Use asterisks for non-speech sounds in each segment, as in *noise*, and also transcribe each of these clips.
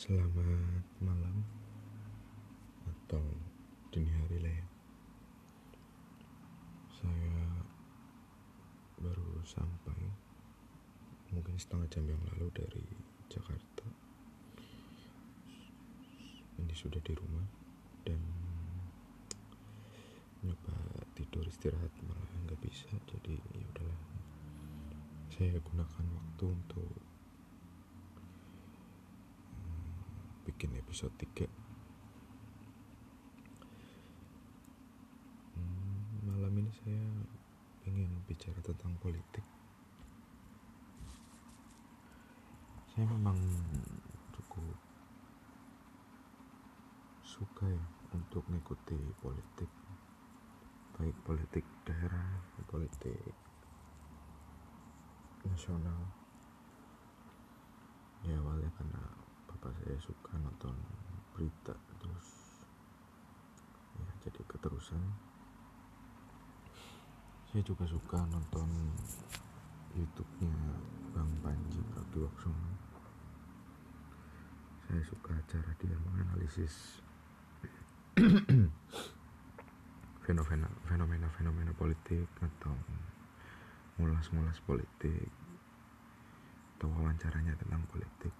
Selamat malam atau dini hari lah ya. Saya baru sampai mungkin setengah jam yang lalu dari Jakarta. Ini sudah di rumah dan nyoba tidur istirahat malah nggak bisa jadi ya udahlah saya gunakan waktu untuk bikin episode 3 hmm, malam ini saya ingin bicara tentang politik. Saya memang cukup suka ya untuk mengikuti politik. Baik politik daerah politik nasional. Ya awalnya karena bapak saya suka nonton berita terus ya jadi keterusan. Saya juga suka nonton YouTube-nya Bang Panji Pragiwaksono. Saya suka cara dia menganalisis *coughs* fenomena fenomena fenomena politik atau ngulas-ngulas politik atau wawancaranya tentang politik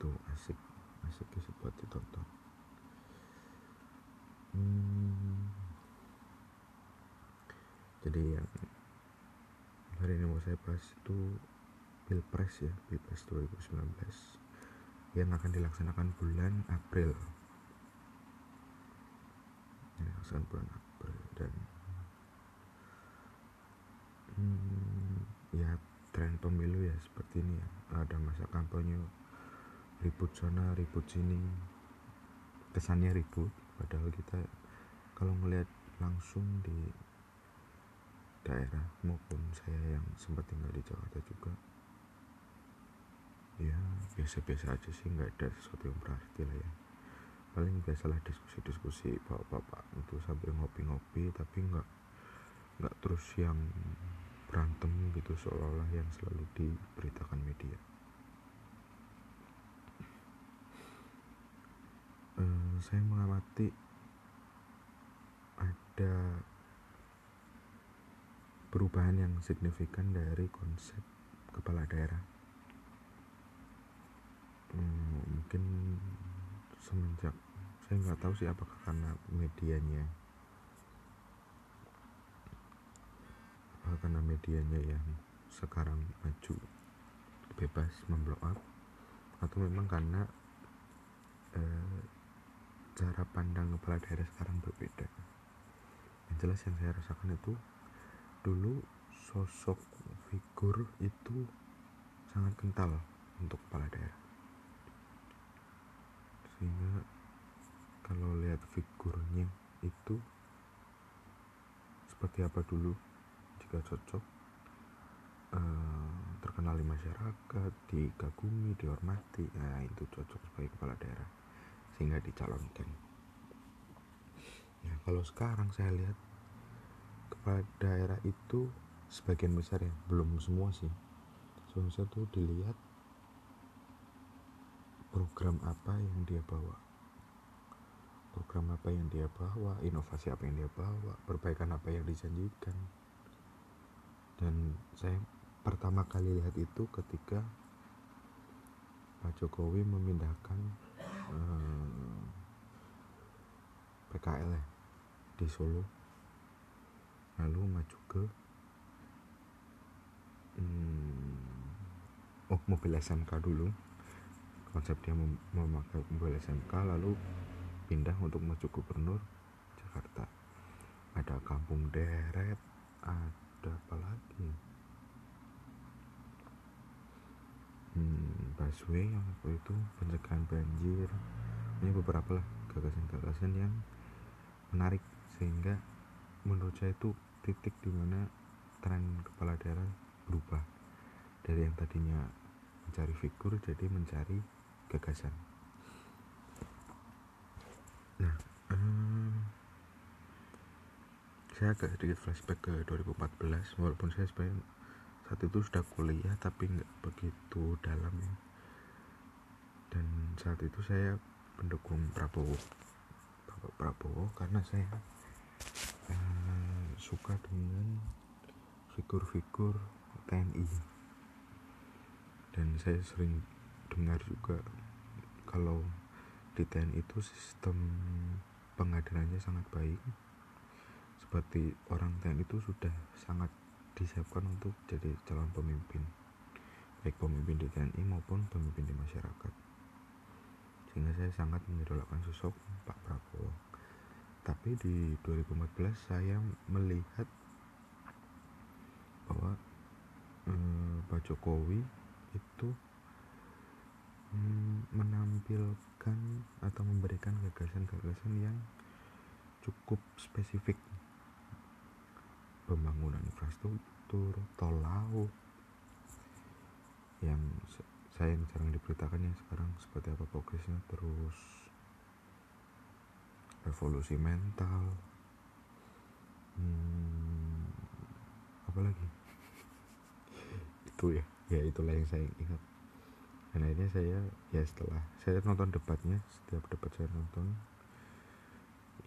itu asik asik sih buat ditonton. Hmm, jadi yang hari ini mau saya bahas itu pilpres ya pilpres 2019 yang akan dilaksanakan bulan April. Dilaksanakan bulan April dan hmm, ya tren pemilu ya seperti ini ya. Ada masa kampanye ribut sana ribut sini. Kesannya ribut padahal kita kalau melihat langsung di daerah maupun saya yang sempat tinggal di Jakarta juga ya biasa-biasa aja sih nggak ada sesuatu yang berarti lah ya. Paling biasalah diskusi-diskusi bapak-bapak itu sambil ngopi-ngopi tapi nggak nggak terus yang berantem gitu seolah-olah yang selalu diberitakan media uh, saya mengamati ada perubahan yang signifikan dari konsep kepala daerah. Hmm, mungkin semenjak saya nggak tahu sih apakah karena medianya. Karena medianya yang sekarang maju bebas memblow up atau memang karena eh, cara pandang kepala daerah sekarang berbeda. Yang jelas yang saya rasakan itu dulu sosok figur itu sangat kental untuk kepala daerah. Sehingga kalau lihat figurnya itu seperti apa dulu jika cocok uh, terkenal di masyarakat dikagumi dihormati nah itu cocok sebagai kepala daerah sehingga dicalonkan. Ya kalau sekarang saya lihat kepala daerah itu sebagian besar ya belum semua sih. Besar tuh dilihat program apa yang dia bawa. Program apa yang dia bawa inovasi apa yang dia bawa perbaikan apa yang dijanjikan. Dan saya pertama kali lihat itu ketika Pak Jokowi memindahkan eh, PKL ya, di Solo. Lalu maju ke hmm, oh mobil SMK dulu. Konsep dia mem memakai mobil SMK lalu pindah untuk maju gubernur Jakarta. Ada kampung deret ada apa lagi hmm, busway yang waktu itu pencegahan banjir. Ini beberapa lah gagasan-gagasan yang menarik sehingga menurut saya itu titik di mana tren kepala daerah berubah. Dari yang tadinya mencari figur jadi mencari gagasan. Nah hmm, saya agak sedikit flashback ke 2014 walaupun saya sebenarnya saat itu sudah kuliah tapi nggak begitu dalam ya. Dan saat itu saya pendukung Prabowo Bapak Prabowo karena saya uh, suka dengan figur-figur TNI dan saya sering dengar juga kalau di TNI itu sistem pengadilannya sangat baik. Seperti orang TNI itu sudah sangat disiapkan untuk jadi calon pemimpin baik pemimpin di TNI maupun pemimpin di masyarakat. Sehingga saya sangat mengidolakan sosok Pak Prabowo. Tapi di 2014 saya melihat bahwa eh, Pak Jokowi itu hmm, menampilkan atau memberikan gagasan-gagasan yang cukup spesifik. Pembangunan infrastruktur tol laut yang saya yang jarang diberitakan yang sekarang seperti apa progresnya terus revolusi mental hmm, apa lagi? *laughs* Itu ya ya itulah yang saya ingat. Dan akhirnya saya ya setelah saya nonton debatnya setiap debat saya nonton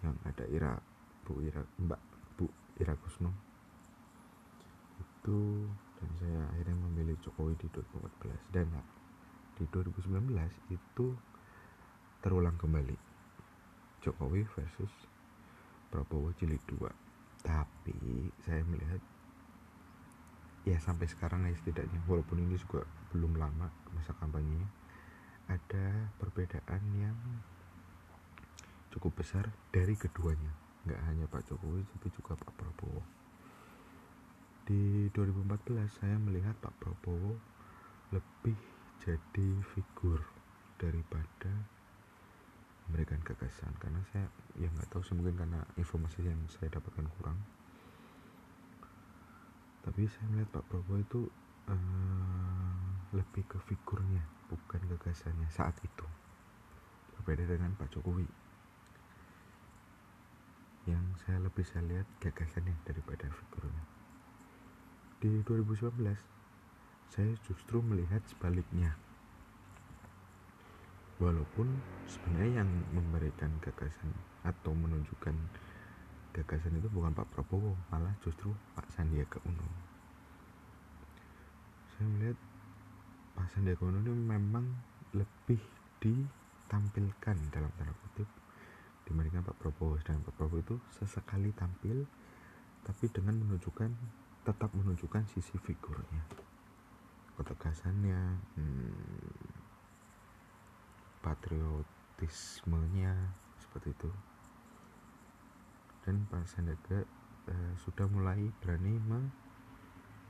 yang ada Ira Bu Ira Mbak Bu Ira Kusno itu dan saya akhirnya memilih Jokowi di 2014 dan di 2019 itu terulang kembali. Jokowi versus Prabowo jilid 2 tapi saya melihat ya sampai sekarang ya setidaknya walaupun ini juga belum lama masa kampanye ada perbedaan yang cukup besar dari keduanya. Nggak hanya Pak Jokowi tapi juga Pak Prabowo di 2014 saya melihat Pak Prabowo lebih jadi figur daripada memberikan gagasan. Karena saya ya nggak tahu sih mungkin karena informasi yang saya dapatkan kurang. Tapi saya melihat Pak Prabowo itu uh, lebih ke figurnya bukan gagasannya saat itu. Berbeda dengan Pak Jokowi. Yang saya lebih saya lihat gagasannya daripada figurnya di 2019 saya justru melihat sebaliknya. Walaupun sebenarnya yang memberikan gagasan atau menunjukkan gagasan itu bukan Pak Prabowo malah justru Pak Sandiaga Uno. Saya melihat Pak Sandiaga Uno ini memang lebih ditampilkan dalam tanda kutip dibandingkan Pak Prabowo. Dan Pak Prabowo itu sesekali tampil tapi dengan menunjukkan tetap menunjukkan sisi figurnya. Ketegasannya hmm, patriotismenya seperti itu. Dan Pak Sandiaga eh, sudah mulai berani me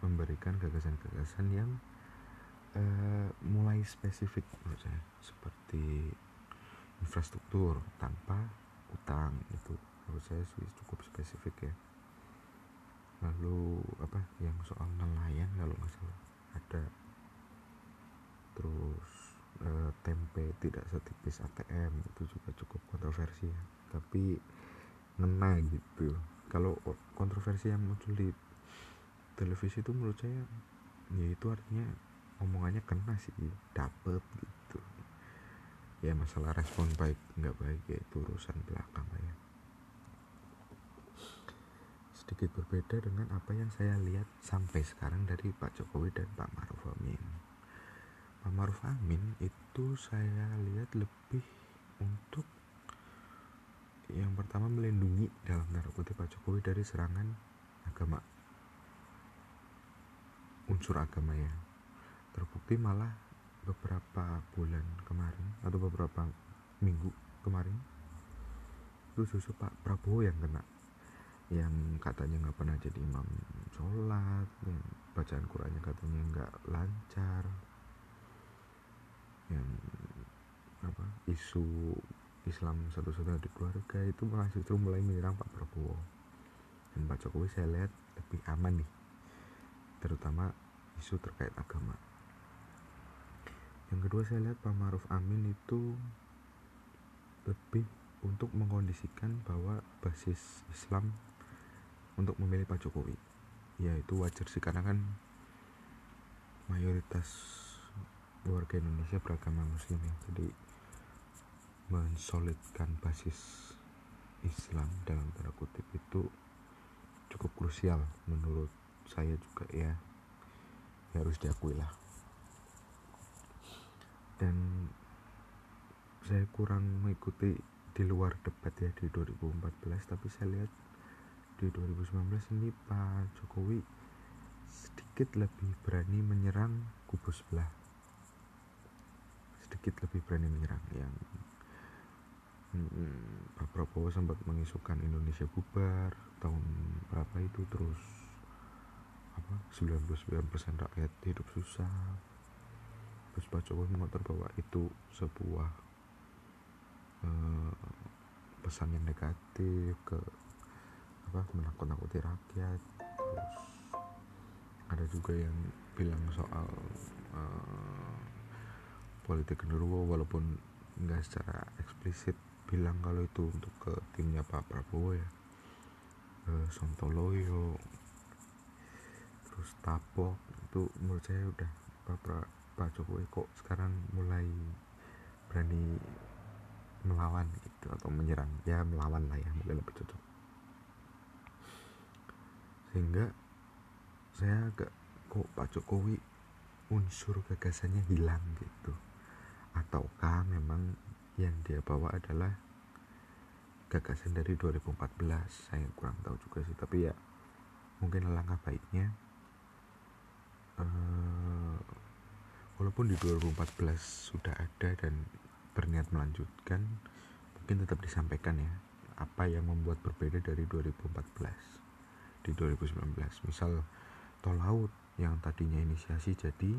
memberikan gagasan-gagasan yang eh, mulai spesifik menurut saya. Seperti infrastruktur tanpa utang itu. Menurut saya sih cukup spesifik ya lalu apa yang soal nelayan kalau nggak salah. Ada. Terus e, tempe tidak setipis ATM itu juga cukup kontroversi ya. Tapi ngena gitu. Kalau kontroversi yang muncul di televisi itu menurut saya ya itu artinya omongannya kena sih dapet gitu. Ya masalah respon baik nggak baik ya itu urusan belakang lah ya sedikit berbeda dengan apa yang saya lihat sampai sekarang dari Pak Jokowi dan Pak Maruf Amin. Pak Maruf Amin itu saya lihat lebih untuk yang pertama melindungi dalam tanda kutip Pak Jokowi dari serangan agama. Unsur agama ya. Terbukti malah beberapa bulan kemarin atau beberapa minggu kemarin itu justru Pak Prabowo yang kena yang katanya nggak pernah jadi imam sholat yang bacaan Qurannya katanya nggak lancar yang apa isu Islam satu-satunya di keluarga itu malah justru mulai menyerang Pak Prabowo. Dan Pak Jokowi saya lihat lebih aman nih terutama isu terkait agama. Yang kedua saya lihat Pak Maruf Amin itu lebih untuk mengkondisikan bahwa basis Islam untuk memilih Pak Jokowi. Ya itu wajar sih karena kan mayoritas warga Indonesia beragama muslim ya. Jadi mensolidkan basis Islam dalam tanda kutip itu cukup krusial menurut saya juga ya, ya harus diakui lah. Dan saya kurang mengikuti di luar debat ya di 2014 tapi saya lihat di 2019 ini Pak Jokowi sedikit lebih berani menyerang kubu sebelah. Sedikit lebih berani menyerang yang hmm, Pak Prabowo sempat mengisukan Indonesia bubar tahun berapa itu terus apa 99% rakyat hidup susah. Terus Pak Jokowi mengotor bahwa itu sebuah uh, pesan yang negatif ke apa menakut-nakuti rakyat. Terus ada juga yang bilang soal uh, politik genderuwo walaupun nggak secara eksplisit bilang kalau itu untuk ke timnya Pak Prabowo ya. Uh, Sontoloyo terus Tapo itu menurut saya udah Pak, pra, Pak Jokowi kok sekarang mulai berani melawan gitu atau menyerang. Ya melawan lah ya mungkin lebih cocok sehingga saya agak kok Pak Jokowi unsur gagasannya hilang? gitu. Ataukah memang yang dia bawa adalah gagasan dari 2014 saya kurang tahu juga sih tapi ya mungkin langkah baiknya uh, walaupun di 2014 sudah ada dan berniat melanjutkan mungkin tetap disampaikan ya apa yang membuat berbeda dari 2014 di 2019 misal tol laut yang tadinya inisiasi jadi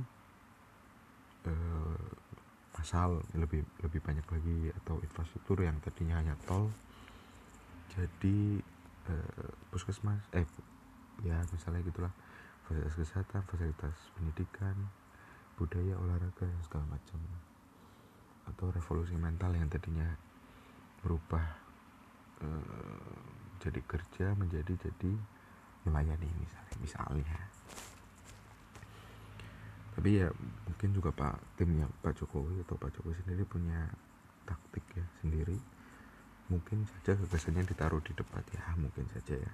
eh, asal lebih lebih banyak lagi atau infrastruktur yang tadinya hanya tol jadi eh, puskesmas eh ya misalnya gitulah fasilitas kesehatan fasilitas pendidikan budaya olahraga dan segala macam atau revolusi mental yang tadinya berubah eh, jadi kerja menjadi jadi melayani misalnya misalnya. Tapi ya mungkin juga Pak timnya Pak Jokowi atau Pak Jokowi sendiri punya taktik ya sendiri. Mungkin saja gagasannya ditaruh di depan ya mungkin saja ya.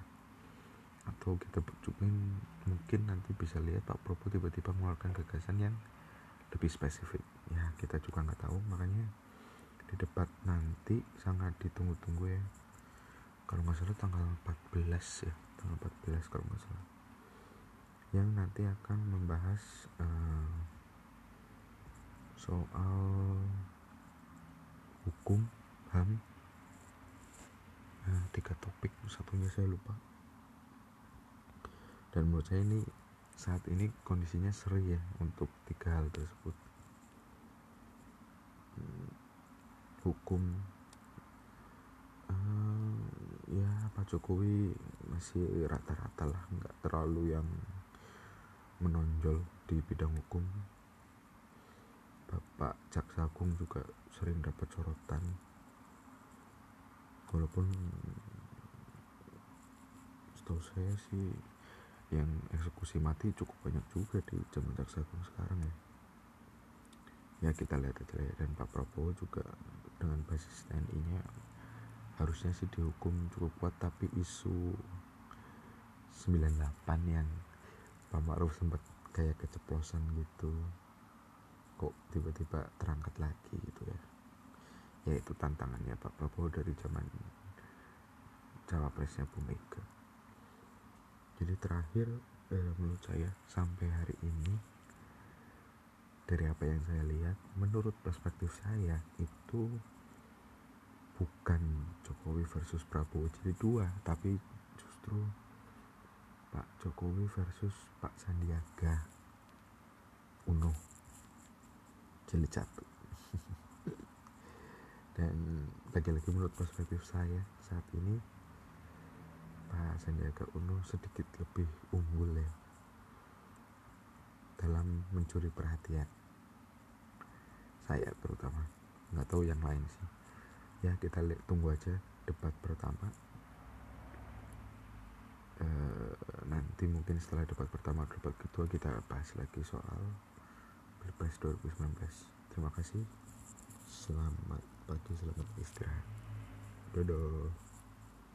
Atau kita mungkin mungkin nanti bisa lihat Pak Prabowo tiba-tiba mengeluarkan gagasan yang lebih spesifik. Ya kita juga nggak tahu makanya di debat nanti sangat ditunggu-tunggu ya. Kalau nggak salah tanggal 14 ya tanggal 14 kalau nggak salah. Yang nanti akan membahas uh, soal hukum ham. Nah, tiga topik satunya saya lupa. Dan menurut saya ini saat ini kondisinya seri ya untuk tiga hal tersebut. Hmm, hukum uh, ya Pak Jokowi masih rata-rata lah nggak terlalu yang menonjol di bidang hukum. Bapak Jaksa Agung juga sering dapat sorotan. Walaupun setahu saya sih yang eksekusi mati cukup banyak juga di zaman Jaksa Agung sekarang ya. Ya kita lihat aja ya. Dan Pak Prabowo juga dengan basis TNI nya harusnya sih dihukum cukup kuat tapi isu 98 yang Pak Ma'ruf sempat kayak keceplosan gitu. Kok tiba-tiba terangkat lagi gitu ya. Ya itu tantangannya Pak Prabowo dari zaman cawapresnya Bu Mega. Jadi terakhir eh, menurut saya sampai hari ini dari apa yang saya lihat menurut perspektif saya itu bukan Jokowi versus Prabowo jadi dua tapi justru Pak Jokowi versus Pak Sandiaga Uno. Jilid satu. *laughs* Dan lagi-lagi menurut perspektif saya saat ini Pak Sandiaga Uno sedikit lebih unggul ya dalam mencuri perhatian saya terutama. Nggak tahu yang lain sih. Ya kita lihat tunggu aja debat pertama Eh, nanti mungkin setelah debat pertama debat kedua kita bahas lagi soal Pilpres 2019 terima kasih. Selamat pagi selamat istirahat. Dadah.